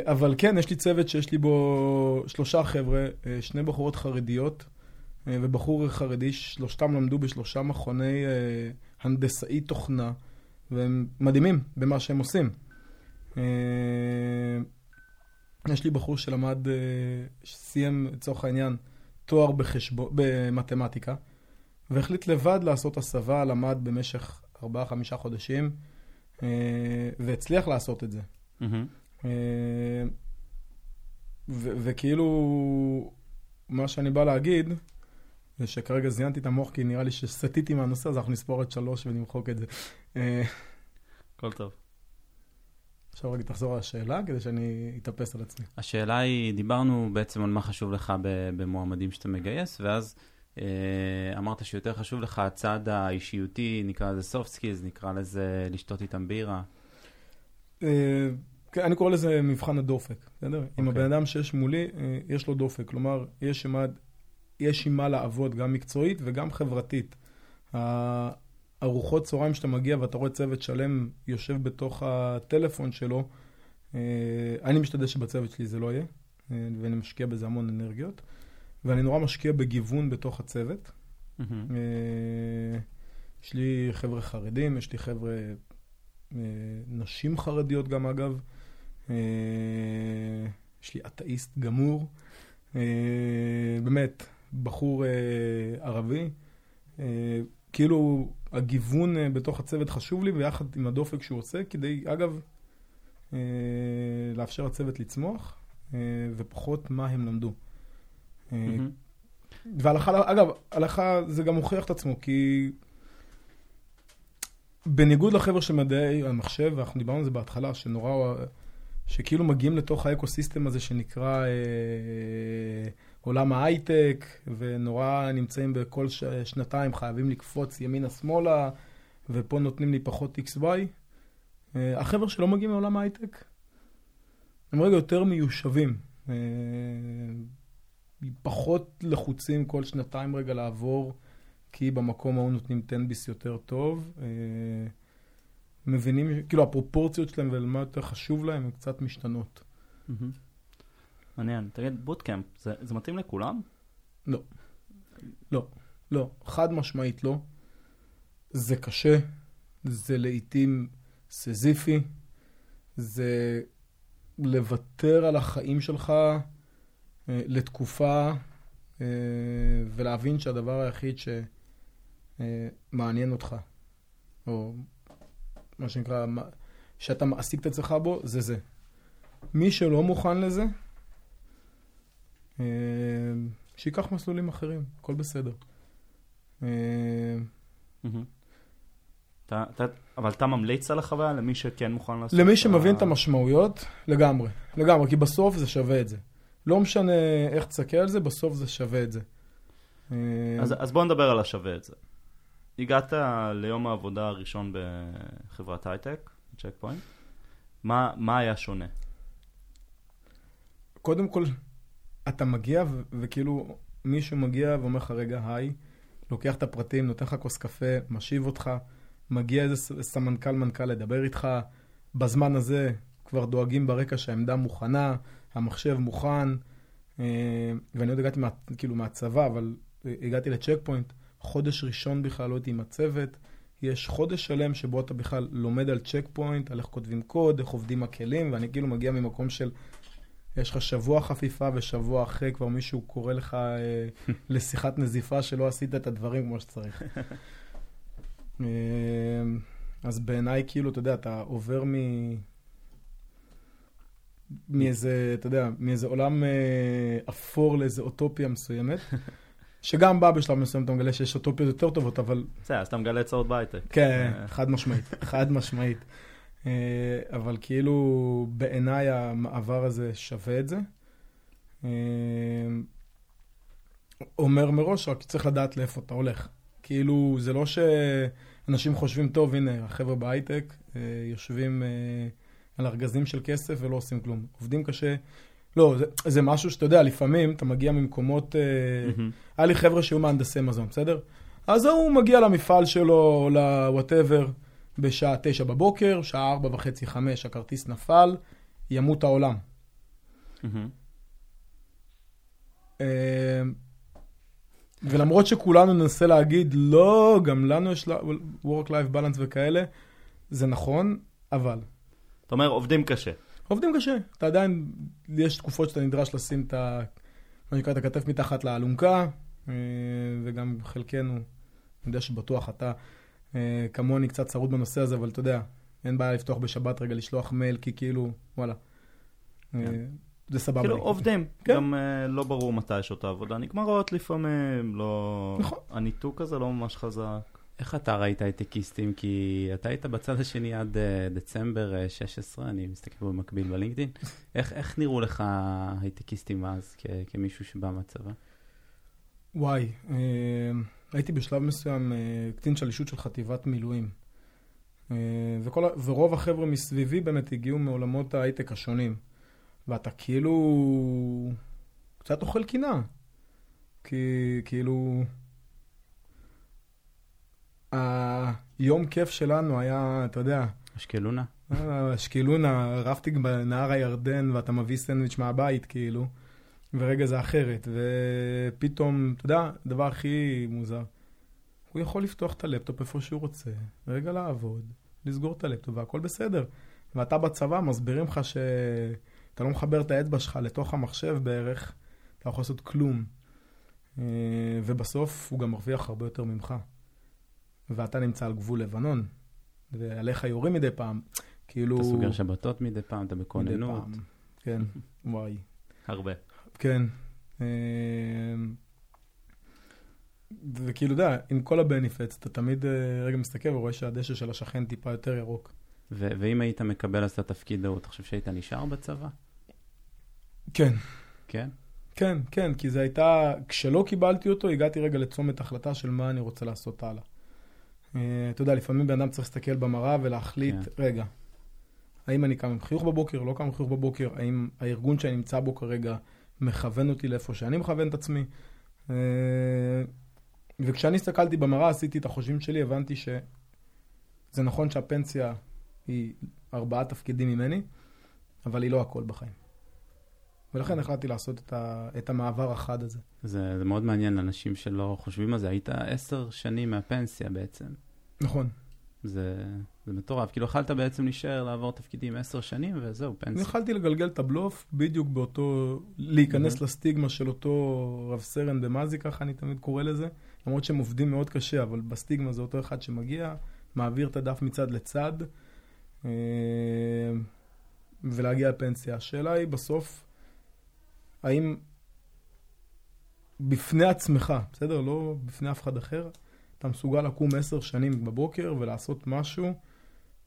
אבל כן, יש לי צוות שיש לי בו שלושה חבר'ה, שני בחורות חרדיות. אה, ובחור חרדי, שלושתם למדו בשלושה מכוני אה, הנדסאי תוכנה, והם מדהימים במה שהם עושים. אה, יש לי בחור שלמד, סיים לצורך העניין תואר בחשבו, במתמטיקה, והחליט לבד לעשות הסבה, למד במשך ארבעה-חמישה חודשים, והצליח לעשות את זה. Mm-hmm. וכאילו, מה שאני בא להגיד, זה שכרגע זיינתי את המוח כי נראה לי שסטיתי מהנושא, אז אנחנו נספור את שלוש ונמחוק את זה. אה, הכל טוב. עכשיו רגע תחזור על השאלה כדי שאני אתאפס על עצמי. השאלה היא, דיברנו בעצם על מה חשוב לך במועמדים שאתה מגייס, ואז אה, אמרת שיותר חשוב לך הצד האישיותי, נקרא לזה soft skills, נקרא לזה לשתות איתם בירה. אה, כן, אני קורא לזה מבחן הדופק, בסדר? Okay. אם אוקיי. הבן אדם שיש מולי, אה, יש לו דופק, כלומר, יש עם מה לעבוד, גם מקצועית וגם חברתית. ארוחות צהריים שאתה מגיע ואתה רואה צוות שלם יושב בתוך הטלפון שלו, אה, אני משתדל שבצוות שלי זה לא יהיה, אה, ואני משקיע בזה המון אנרגיות, ואני נורא משקיע בגיוון בתוך הצוות. Mm-hmm. יש לי חבר'ה חרדים, יש לי חבר'ה, נשים חרדיות גם אגב, יש לי אתאיסט גמור, באמת, בחור אה, ערבי. אה, כאילו הגיוון אה, בתוך הצוות חשוב לי, ויחד עם הדופק שהוא עושה, כדי, אגב, אה, לאפשר לצוות לצמוח, ופחות מה הם למדו. mm-hmm. והלכה, אגב, הלכה זה גם מוכיח את עצמו, כי בניגוד לחבר'ה של מדעי המחשב, ואנחנו דיברנו על זה בהתחלה, שנורא, שכאילו מגיעים לתוך האקו-סיסטם הזה שנקרא... אה, עולם ההייטק, ונורא נמצאים בכל ש... שנתיים, חייבים לקפוץ ימינה-שמאלה, ופה נותנים לי פחות XY. אה, החבר'ה שלא מגיעים מעולם ההייטק, הם רגע יותר מיושבים. אה, פחות לחוצים כל שנתיים רגע לעבור, כי במקום ההוא נותנים 10 ביס יותר טוב. אה, מבינים, כאילו הפרופורציות שלהם ולמה יותר חשוב להם, הן קצת משתנות. Mm-hmm. מעניין. תגיד, בוטקאמפ, זה, זה מתאים לכולם? לא. לא. לא. חד משמעית לא. זה קשה, זה לעיתים סזיפי, זה לוותר על החיים שלך אה, לתקופה אה, ולהבין שהדבר היחיד שמעניין אותך, או מה שנקרא, שאתה מעסיק את עצמך בו, זה זה. מי שלא מוכן לזה, אה, שייקח מסלולים אחרים, הכל בסדר. אה, מהמם. אתה- אתה- אבל אתה ממליץ על החוויה למי שכן מוכן לעשות? למי שמבין את המשמעויות, לגמרי. לגמרי, כי בסוף זה שווה את זה. לא משנה איך תסתכל על זה, בסוף זה שווה את זה. אה, אז, אז בוא נדבר על השווה את זה. הגעת ליום העבודה הראשון בחברת הייטק, צ'ק פוינט. מה, מה היה שונה? קודם כל, אתה מגיע ו- וכאילו מישהו מגיע ואומר לך, רגע, היי, לוקח את הפרטים, נותן לך כוס קפה, מושיב אותך, מגיע איזה סמנכ"ל מנכ"ל לדבר איתך, בזמן הזה כבר דואגים ברקע שהעמדה מוכנה, המחשב מוכן, אה, ואני עוד הגעתי מה, כאילו מהצבא, אבל הגעתי לצ'ק פוינט, חודש ראשון בכלל לא הייתי עם הצוות, יש חודש שלם שבו אתה בכלל לומד על צ'ק פוינט, על איך כותבים קוד, איך עובדים הכלים, ואני כאילו מגיע ממקום של יש לך שבוע חפיפה ושבוע אחרי כבר מישהו קורא לך אה, <laughs> לשיחת נזיפה שלא עשית את הדברים כמו שצריך. <laughs> אה, אז בעיניי, כאילו, אתה יודע, אתה עובר מ... מאיזה, אתה יודע, מאיזה עולם אה, אפור לאיזה אוטופיה מסוימת, <laughs> שגם בא בשלב מסוים, אתה מגלה שיש אוטופיות יותר טובות, אבל בסדר, אז אתה מגלה צעות בהייטק. כן, חד משמעית, חד משמעית. אה, אבל כאילו, בעיניי המעבר הזה שווה את זה. אה, אומר מראש, רק צריך לדעת לאיפה אתה הולך. כאילו, זה לא שאנשים חושבים, טוב, הנה, החבר'ה בהייטק אה, יושבים על ארגזים של כסף ולא עושים כלום. עובדים קשה. לא, זה, זה משהו שאתה יודע, לפעמים אתה מגיע ממקומות... מהמם. היה לי חבר'ה שהיו מהנדסי מזון, בסדר? אז הוא מגיע למפעל שלו, או ל-whatever, בשעה תשע בבוקר, שעה ארבע וחצי, חמש, הכרטיס נפל, ימות העולם. מהמם. אה, ולמרות שכולנו ננסה להגיד, לא, גם לנו יש work-life balance וכאלה, זה נכון, אבל אתה אומר, עובדים קשה. עובדים קשה. אתה עדיין, יש תקופות שאתה נדרש לשים את ה... מה שנקרא, את הכתף מתחת לאלונקה, אה, וגם חלקנו, אני יודע שבטוח אתה כמוני קצת צרוד בנושא הזה, אבל אתה יודע, אין בעיה לפתוח בשבת רגע, לשלוח מייל, כי כאילו, וואלה. אה, כן. זה סבבה. כאילו. עובדים, כן. גם אה, לא ברור מתי שעות העבודה נגמרות לפעמים, לא... נכון. הניתוק הזה לא ממש חזק. איך אתה ראית הייטקיסטים? כי אתה היית בצד השני עד אה, דצמבר אה, 16, אני מסתכל במקביל בלינקדאין. <laughs> איך, איך נראו לך הייטקיסטים אז, כ- כמישהו שבא מהצבא? וואי, אה, הייתי בשלב מסוים אה, קצין שלישות של חטיבת מילואים. אה, וכל, ורוב החבר'ה מסביבי באמת הגיעו מעולמות ההייטק השונים. ואתה כאילו קצת אוכל קינה. כי כאילו... היום כיף שלנו היה, אתה יודע, אשקלונה? אה, אשקלונה, רפתי בנהר הירדן ואתה מביא סנדוויץ' מהבית, כאילו, ורגע זה אחרת. ופתאום, אתה יודע, הדבר הכי מוזר, הוא יכול לפתוח את הלפטופ איפה שהוא רוצה, רגע לעבוד, לסגור את הלפטופ והכל בסדר. ואתה בצבא, מסבירים לך שאתה לא מחבר את האצבע שלך לתוך המחשב בערך, אתה לא יכול לעשות כלום. אה, ובסוף הוא גם מרוויח הרבה יותר ממך. ואתה נמצא על גבול לבנון, ועליך יורים מדי פעם. כאילו... אתה סוגר שבתות מדי פעם, אתה בכוננות. כן, <laughs> וואי. הרבה. כן. אה, וכאילו, אתה יודע, עם כל הבנפיטס, אתה תמיד אה, רגע מסתכל ורואה שהדשא של השכן טיפה יותר ירוק. ו- ואם היית מקבל אז את התפקיד ההוא, אתה חושב שהיית נשאר בצבא? כן, כן? כן, כן, כי זה הייתה, כשלא קיבלתי אותו, הגעתי רגע לצומת החלטה של מה אני רוצה לעשות הלאה. אה, אתה יודע, לפעמים בן אדם צריך להסתכל במראה ולהחליט, כן. רגע, האם אני קם עם חיוך בבוקר, לא קם עם חיוך בבוקר, האם הארגון שאני נמצא בו כרגע מכוון אותי לאיפה שאני מכוון את עצמי. אה, וכשאני הסתכלתי במראה, עשיתי את החושבים שלי, הבנתי שזה נכון שהפנסיה היא ארבעה תפקידים ממני, אבל היא לא הכל בחיים. ולכן החלטתי לעשות את, ה, את המעבר החד הזה. זה, זה מאוד מעניין לאנשים שלא חושבים על זה. היית עשר שנים מהפנסיה בעצם. נכון. זה, זה מטורף. כאילו, יכלת בעצם להישאר, לעבור תפקידים עשר שנים, וזהו, אני פנסיה. יכלתי לגלגל את הבלוף בדיוק באותו, להיכנס מהמם. לסטיגמה של אותו רב סרן במאזי, ככה אני תמיד קורא לזה. למרות שהם עובדים מאוד קשה, אבל בסטיגמה זה אותו אחד שמגיע, מעביר את הדף מצד לצד, אה, ולהגיע לפנסיה. השאלה היא בסוף, האם בפני עצמך, בסדר? לא בפני אף אחד אחר, אתה מסוגל לקום עשר שנים בבוקר ולעשות משהו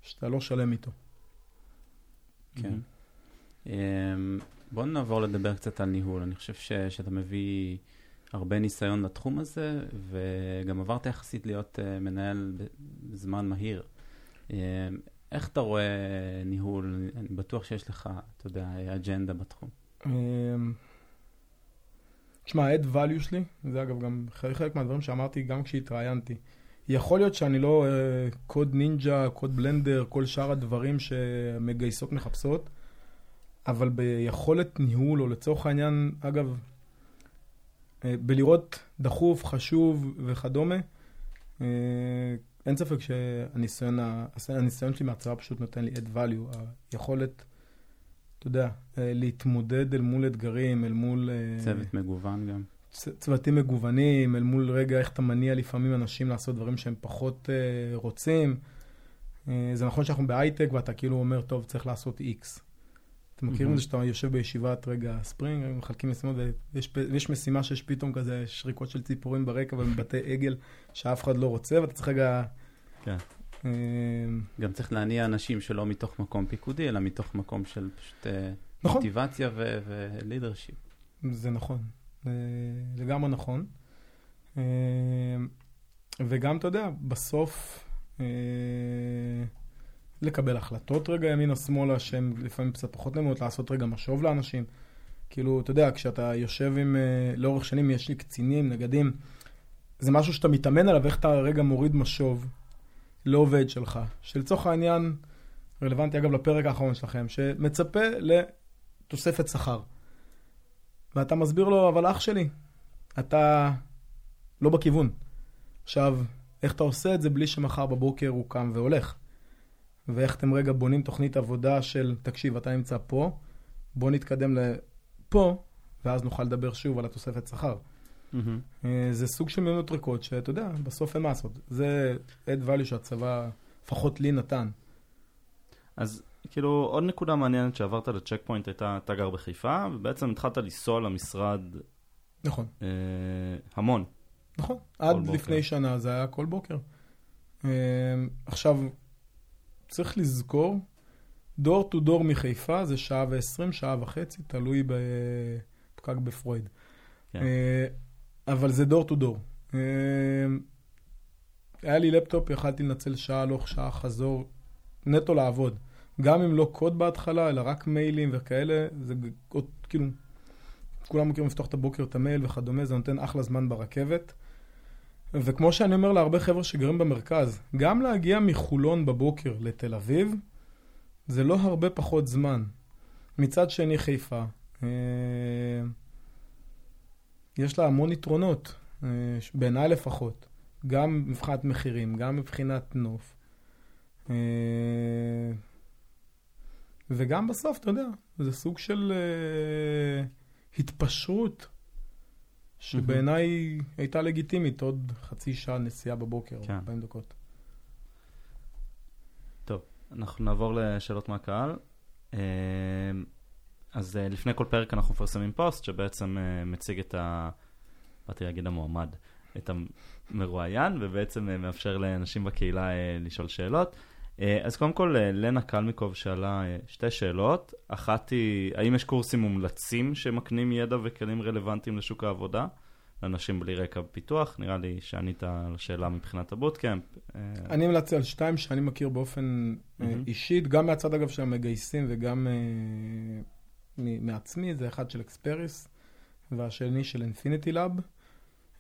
שאתה לא שלם איתו. כן. אמ, בואו נעבור לדבר קצת על ניהול. אני חושב ש, שאתה מביא הרבה ניסיון לתחום הזה, וגם עברת יחסית להיות uh, מנהל בזמן מהיר. Um, איך אתה רואה ניהול? אני, בטוח שיש לך, אתה יודע, אג'נדה בתחום. אמ, תשמע, ה-add value שלי, זה אגב גם חלק מהדברים שאמרתי גם כשהתראיינתי. יכול להיות שאני לא קוד נינג'ה, קוד בלנדר, כל שאר הדברים שמגייסות מחפשות, אבל ביכולת ניהול, או לצורך העניין, אגב, אה, בלראות דחוף, חשוב וכדומה, אה, אין ספק שהניסיון הניסיון שלי מהצבא פשוט נותן לי add value, היכולת, אתה יודע, אה, להתמודד אל מול אתגרים, אל מול... אה, צוות מגוון גם. צ- צוותים מגוונים, אל מול רגע איך אתה מניע לפעמים אנשים לעשות דברים שהם פחות uh, רוצים. Uh, זה נכון שאנחנו בהייטק ואתה כאילו אומר, טוב, צריך לעשות X. אתם מכירים. את זה שאתה יושב בישיבת רגע ספרינג, מחלקים משימות ויש ויש משימה שיש פתאום כזה שריקות של ציפורים ברקע ומבתי עגל שאף אחד לא רוצה, ואתה צריך רגע... כן. אה, גם צריך להניע אנשים שלא מתוך מקום פיקודי, אלא מתוך מקום של פשוט אה, נכון. מוטיבציה ולידרשיפ. זה נכון, לגמרי נכון. אה, וגם, אתה יודע, בסוף אה, לקבל החלטות רגע ימינה-שמאלה, שהן לפעמים קצת פחות נעימות, לעשות רגע משוב לאנשים. כאילו, אתה יודע, כשאתה יושב עם, אה, לאורך שנים, יש לי קצינים, נגדים, זה משהו שאתה מתאמן עליו, איך אתה רגע מוריד משוב לעובד שלך, שלצורך העניין, רלוונטי אגב לפרק האחרון שלכם, שמצפה לתוספת שכר. ואתה מסביר לו, אבל אח שלי, אתה לא בכיוון. עכשיו, איך אתה עושה את זה בלי שמחר בבוקר הוא קם והולך? ואיך אתם רגע בונים תוכנית עבודה של, תקשיב, אתה נמצא פה, בוא נתקדם לפה, ואז נוכל לדבר שוב על התוספת שכר. מהמם. אה, זה סוג של מיונות ריקות, שאתה יודע, בסוף אין מה לעשות. זה add value שהצבא, לפחות לי, נתן. אז כאילו עוד נקודה מעניינת שעברת לצ'ק פוינט הייתה, אתה גר בחיפה, ובעצם התחלת לנסוע למשרד נכון. אה, המון. נכון, עד בוקר. לפני שנה זה היה כל בוקר. אה, עכשיו, צריך לזכור, door to door מחיפה זה שעה ועשרים, שעה וחצי, תלוי בפקק בפרויד. כן. אה, אבל זה door to door. היה לי לפטופ, יכלתי לנצל שעה הלוך, שעה חזור, נטו לעבוד. גם אם לא קוד בהתחלה, אלא רק מיילים וכאלה, זה עוד, כאילו, כולם מכירים לפתוח את הבוקר את המייל וכדומה, זה נותן אחלה זמן ברכבת. וכמו שאני אומר להרבה חבר'ה שגרים במרכז, גם להגיע מחולון בבוקר לתל אביב, זה לא הרבה פחות זמן. מצד שני, חיפה, אה, יש לה המון יתרונות, אה, בעיניי לפחות. גם מבחינת מחירים, גם מבחינת נוף. אה, וגם בסוף, אתה יודע, זה סוג של אה, התפשרות שבעיניי הייתה לגיטימית, עוד חצי שעה נסיעה בבוקר, כן. 40 דקות. אנחנו נעבור לשאלות מהקהל. אז אה, לפני כל פרק אנחנו מפרסמים פוסט שבעצם אה, מציג את ה... באתי להגיד המועמד, את המרואיין, ובעצם אה, מאפשר לאנשים בקהילה לשאול שאלות. אז קודם כל, לנה קלמיקוב שאלה שתי שאלות. אחת היא, האם יש קורסים מומלצים שמקנים ידע וכלים רלוונטיים לשוק העבודה? לאנשים בלי רקע בפיתוח, נראה לי שענית על השאלה מבחינת הבוטקאמפ. אני המלצתי על שתיים שאני מכיר באופן מהמם. אישית, גם מהצד אגב של המגייסים וגם מעצמי, זה אחד של Experis והשני של Infinity Labs.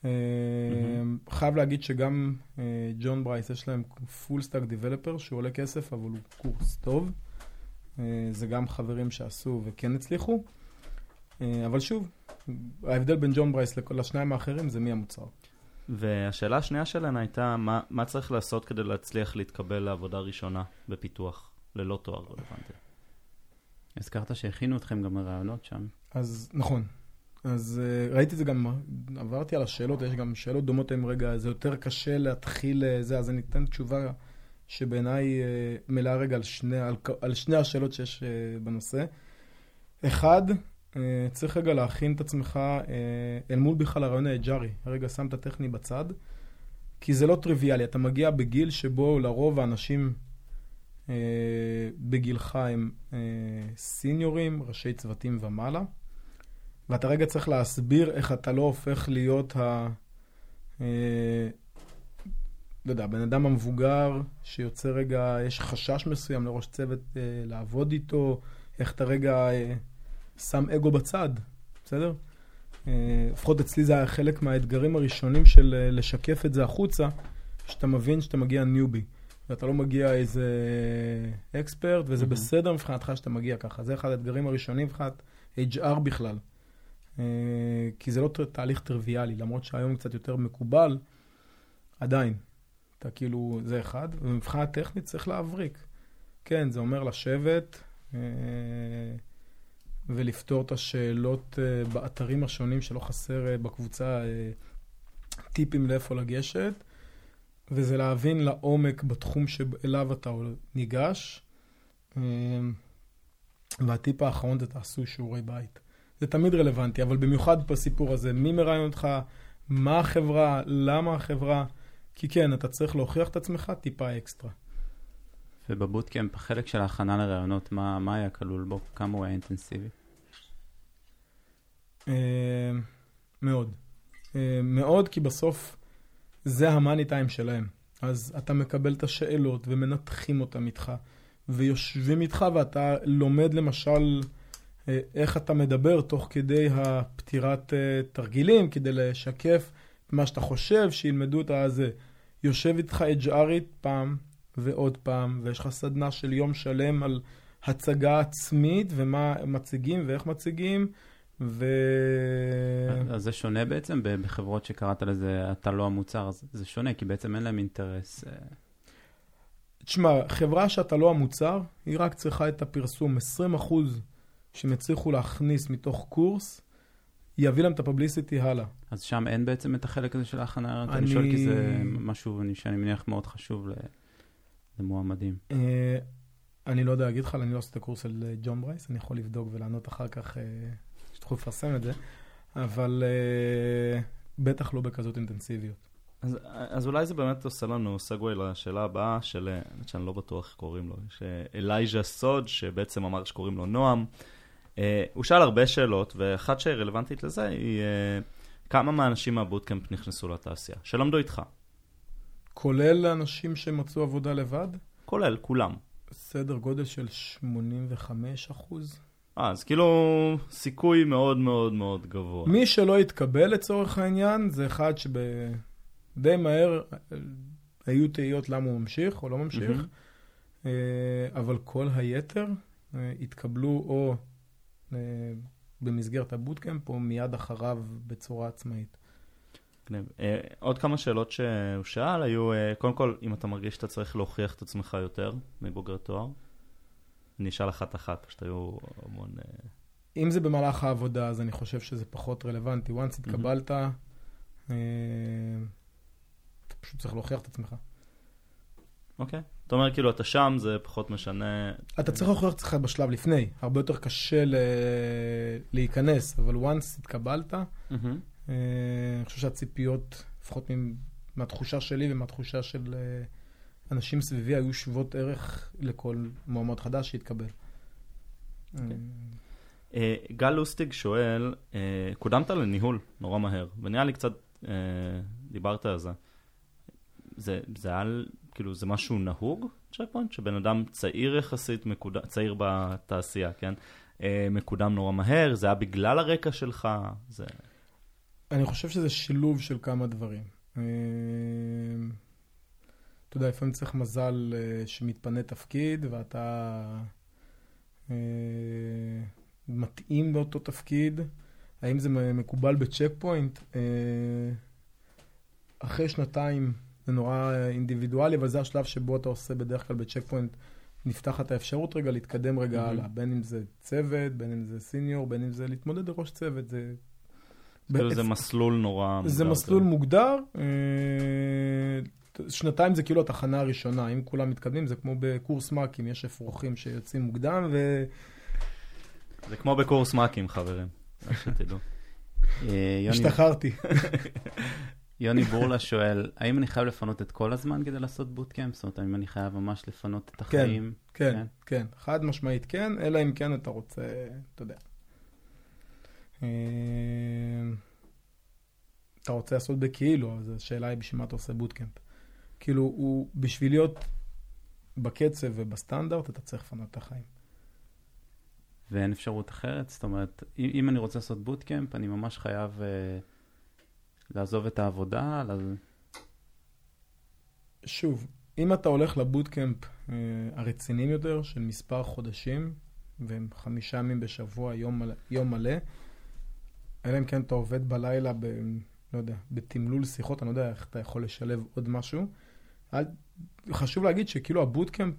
מהמם. חייב להגיד שגם אה, ג'ון ברייס יש להם full stack developer שהוא עולה כסף אבל הוא קורס טוב. אה, זה גם חברים שעשו וכן הצליחו. אה, אבל שוב, ההבדל בין ג'ון ברייס לכל השניים האחרים זה מי המוצר. והשאלה השנייה שלנו הייתה, מה, מה צריך לעשות כדי להצליח להתקבל לעבודה ראשונה בפיתוח, ללא תואר רלוונטי? הזכרת שהכינו אתכם גם לרעיונות שם. אז נכון. אז uh, ראיתי את זה גם, עברתי על השאלות, יש גם שאלות דומות היום רגע, זה יותר קשה להתחיל uh, זה, אז אני אתן תשובה שבעיניי uh, מלאה רגע על שני, על, על שני השאלות שיש בנושא. אחד, צריך רגע להכין את עצמך אל מול בכלל הרעיון האג'ארי. הרגע שם את הטכני בצד, כי זה לא טריוויאלי, אתה מגיע בגיל שבו לרוב האנשים בגילך הם uh, סיניורים, ראשי צוותים ומעלה. ואתה רגע צריך להסביר איך אתה לא הופך להיות ה... אה, לא יודע, הבן אדם המבוגר שיוצא רגע, יש חשש מסוים לראש צוות אה, לעבוד איתו, איך אתה רגע אה, שם אגו בצד, בסדר? אה, לפחות אצלי זה היה חלק מהאתגרים הראשונים של אה, לשקף את זה החוצה, שאתה מבין שאתה מגיע ניובי, ואתה לא מגיע איזה אקספרט, וזה mm-hmm. בסדר מבחינתך שאתה מגיע ככה. זה אחד האתגרים הראשונים מבחינת HR בכלל. אה, כי זה לא תהליך טריוויאלי, למרות שהיום קצת יותר מקובל, עדיין. אתה כאילו, זה אחד, ומבחינה טכנית צריך להבריק. כן, זה אומר לשבת אה, ולפתור את השאלות אה, באתרים השונים שלא חסר בקבוצה טיפים לאיפה לגשת, וזה להבין לעומק בתחום שאליו אתה ניגש. והטיפ האחרון זה תעשו שיעורי בית. זה תמיד רלוונטי, אבל במיוחד בסיפור הזה, מי מראיין אותך, מה החברה, למה החברה, כי כן, אתה צריך להוכיח את עצמך טיפה אקסטרה. ובבוטקאמפ, החלק של ההכנה לראיונות, מה, מה היה כלול בו? כמה הוא היה אינטנסיבי? אה, מאוד. אה, מאוד, כי בסוף זה המאני טיים שלהם. אז אתה מקבל את השאלות ומנתחים אותם איתך, ויושבים איתך ואתה לומד למשל... אה, איך אתה מדבר תוך כדי הפתירת אה, תרגילים, כדי לשקף מה שאתה חושב, שילמדו את הזה. יושב איתך אג'ארית פעם ועוד פעם, ויש לך סדנה של יום שלם על הצגה עצמית, ומה מציגים ואיך מציגים, ו... אז זה שונה בעצם בחברות שקראת לזה, אתה לא המוצר, זה שונה, כי בעצם אין להם אינטרס. אה. תשמע, חברה שאתה לא המוצר, היא רק צריכה את הפרסום. 20 אחוז שהם יצליחו להכניס מתוך קורס, יביא להם את הפבליסיטי הלאה. אז שם אין בעצם את החלק הזה של ההכנה? אני... אני שואל כי זה משהו שאני מניח מאוד חשוב למועמדים. אה, אני לא יודע להגיד לך, אני לא עושה את הקורס של אה, ג'ון ברייס, אני יכול לבדוק ולענות אחר כך, אה, שתוכלו לפרסם את זה, אבל בטח לא בכזאת אינטנסיביות. אז, אז אולי זה באמת עושה לנו סגווי לשאלה הבאה של, האמת שאני לא בטוח איך קוראים לו, שאלייז'ה סוד, שבעצם אמר שקוראים לו נועם. Uh, הוא שאל הרבה שאלות, ואחת שרלוונטית לזה היא uh, כמה מהאנשים מהבוטקאמפ נכנסו לתעשייה, שלמדו איתך. כולל אנשים שמצאו עבודה לבד? כולל, כולם. סדר גודל של 85 אחוז. אה, אז כאילו סיכוי מאוד מאוד מאוד גבוה. מי שלא התקבל לצורך העניין, זה אחד שב... די מהר היו תהיות למה הוא ממשיך או לא ממשיך, mm-hmm. אבל כל היתר אה, התקבלו או אה, במסגרת הבוטקאמפ או מיד אחריו בצורה עצמאית. עוד כמה שאלות שהוא שאל היו, קודם כל, אם אתה מרגיש שאתה צריך להוכיח את עצמך יותר מבוגר תואר, אני אשאל אחת-אחת, פשוט היו המון... אם זה במהלך העבודה, אז אני חושב שזה פחות רלוונטי. once התקבלת, mm-hmm. פשוט צריך להוכיח את עצמך. אוקיי. אתה אומר כאילו אתה שם, זה פחות משנה. אתה צריך להוכיח את עצמך בשלב לפני. הרבה יותר קשה. להיכנס, אבל once התקבלת, mm-hmm. אני חושב שהציפיות, לפחות מהתחושה שלי ומהתחושה של אה, אנשים סביבי, היו שוות ערך לכל מועמד חדש שהתקבל. אוקיי. Uh, גל לוסטיג שואל, uh, קודמת לניהול נורא מהר, ונראה לי קצת uh, דיברת על זה. זה, זה היה, כאילו, זה משהו נהוג, צ'ק פוינט? שבן אדם צעיר יחסית, מקוד... צעיר בתעשייה, כן? אה, מקודם נורא מהר, זה היה בגלל הרקע שלך? זה... אני חושב שזה שילוב של כמה דברים. אה, אתה יודע, לפעמים צריך מזל אה, שמתפנה תפקיד ואתה מתאים לאותו תפקיד. האם זה מקובל בצ'ק פוינט? אחרי שנתיים זה נורא אינדיבידואלי, אבל זה השלב שבו אתה עושה בדרך כלל בצ'ק פוינט, נפתחת האפשרות רגע להתקדם רגע מהמם. הלאה, בין אם זה צוות, בין אם זה senior, בין אם זה להתמודד לראש צוות, זה... כאילו זה מסלול נורא... זה מוגדר מסלול כזה. מוגדר, אה, שנתיים זה כאילו התחנה הראשונה, אם כולם מתקדמים זה כמו בקורס מ"כים, יש אפרוחים שיוצאים מוקדם, ו... זה כמו בקורס מ"כים, חברים. רק שתדעו. אה, השתחררתי. <laughs> יוני בורלה שואל, האם אני חייב לפנות את כל הזמן כדי לעשות בוטקאמפ? זאת אומרת, האם אני חייב ממש לפנות את החיים? כן, כן. כן, חד משמעית כן, אלא אם כן אתה רוצה, אתה יודע. אה, אתה רוצה לעשות בכאילו, אז השאלה היא בשביל מה אתה עושה בוטקאמפ. כאילו, הוא, בשביל להיות בקצב ובסטנדרט, אתה צריך לפנות את החיים. ואין אפשרות אחרת? זאת אומרת, אם, אם אני רוצה לעשות בוטקאמפ, אני ממש חייב אה, לעזוב את העבודה? לז... שוב, אם אתה הולך לבוטקאמפ אה, הרציניים יותר, של מספר חודשים, והם חמישה ימים בשבוע, יום יום מלא, אלא אם כן אתה עובד בלילה ב... לא יודע, בתמלול שיחות, אני לא יודע איך אתה יכול לשלב עוד משהו. חשוב להגיד שכאילו הבוטקאמפ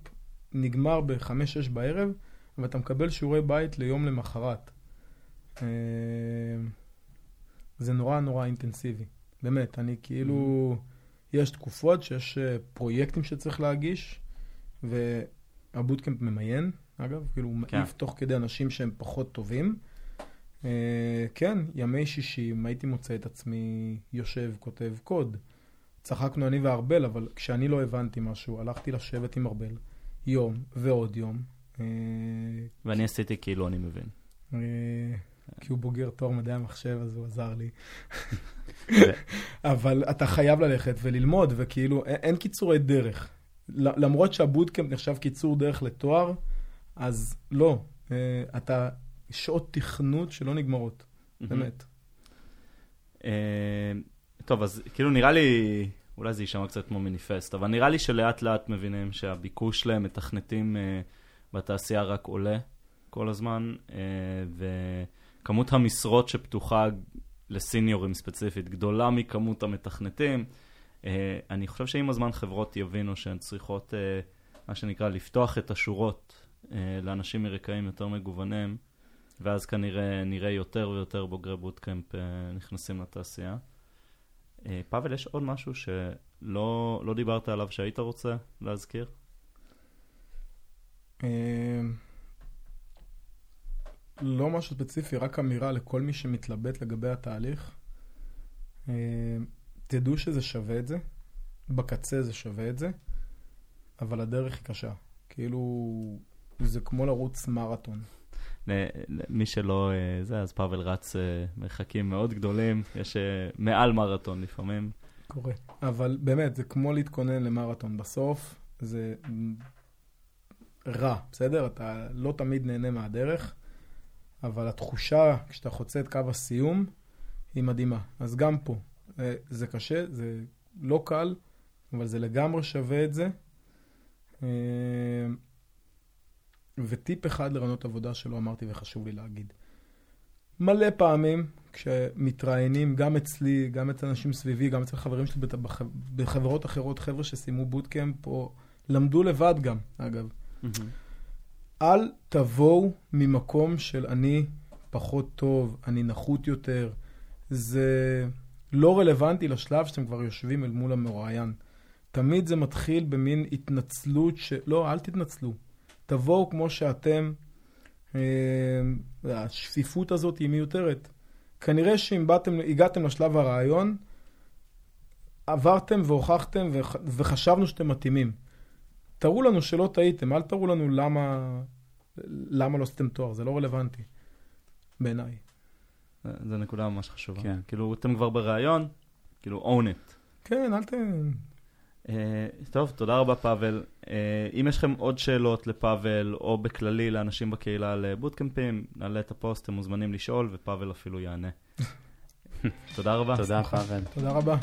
נגמר ב-5-6 בערב, ואתה מקבל שיעורי בית ליום למחרת. אה, זה נורא נורא אינטנסיבי. באמת, אני כאילו... יש תקופות שיש אה, פרויקטים שצריך להגיש, והבוטקאמפ ממיין, אגב, כאילו הוא כן. מעיף תוך כדי אנשים שהם פחות טובים. אה, כן, ימי שישי, הייתי מוצא את עצמי יושב, כותב קוד. צחקנו אני וארבל, אבל כשאני לא הבנתי משהו, הלכתי לשבת עם ארבל יום ועוד יום. אה, ואני עשיתי כאילו אני מבין. אה, כי הוא בוגר תואר מדעי המחשב, אז הוא עזר לי. אבל אתה חייב ללכת וללמוד, וכאילו, אין, קיצורי דרך. למרות שהבוטקאמפ נחשב קיצור דרך לתואר, אז לא. אה, אתה, שעות תכנות שלא נגמרות, באמת. טוב, אז כאילו נראה לי, אולי זה יישמע קצת כמו מניפסט, אבל נראה לי שלאט לאט מבינים שהביקוש למתכנתים אה, בתעשייה רק עולה כל הזמן, אה, וכמות המשרות שפתוחה לסיניורים ספציפית גדולה מכמות המתכנתים. אה, אני חושב שעם הזמן חברות יבינו שהן צריכות, אה, מה שנקרא, לפתוח את השורות אה, לאנשים מרקעים יותר מגוונים. ואז כנראה נראה יותר ויותר בוגרי בוטקאמפ אה, נכנסים לתעשייה. אה, פאבל, יש עוד משהו שלא לא דיברת עליו שהיית רוצה להזכיר? אה, לא משהו ספציפי, רק אמירה לכל מי שמתלבט לגבי התהליך. אה, תדעו שזה שווה את זה, בקצה זה שווה את זה, אבל הדרך היא קשה. כאילו, זה כמו לרוץ מרתון. ל- מי שלא אה, זה, אז פאבל רץ אה, מרחקים מאוד גדולים, יש אה, מעל מרתון לפעמים. קורה. אבל באמת, זה כמו להתכונן למרתון. בסוף זה רע, בסדר? אתה לא תמיד נהנה מהדרך, אבל התחושה כשאתה חוצה את קו הסיום היא מדהימה. אז גם פה, זה קשה, זה לא קל, אבל זה לגמרי שווה את זה. וטיפ אחד לרעיונות עבודה שלא אמרתי וחשוב לי להגיד. מלא פעמים כשמתראיינים, גם אצלי, גם אצל אנשים סביבי, גם אצל חברים שלי בח- בחברות אחרות, חבר'ה שסיימו בוטקאמפ או למדו לבד גם, אגב. אל תבואו ממקום של אני פחות טוב, אני נחות יותר. זה לא רלוונטי לשלב שאתם כבר יושבים אל מול המרואיין. תמיד זה מתחיל במין התנצלות ש... לא, אל תתנצלו. תבואו כמו שאתם. אה, השפיפות הזאת היא מיותרת. כנראה שאם באתם, הגעתם לשלב הרעיון, עברתם והוכחתם וח, וחשבנו שאתם מתאימים. תראו לנו שלא טעיתם, אל תראו לנו למה, למה לא עשיתם תואר, זה לא רלוונטי, בעיניי. זו נקודה ממש חשובה. כן. כאילו, אתם כבר בריאיון, כאילו, own it. כן, אל ת... Uh, טוב, תודה רבה פאבל. Uh, אם יש לכם עוד שאלות לפאבל, או בכללי לאנשים בקהילה על אה, בוטקמפים, נעלה את הפוסט, אתם מוזמנים לשאול, ופאבל אפילו יענה. <laughs> תודה רבה. תודה, פאבל. תודה רבה.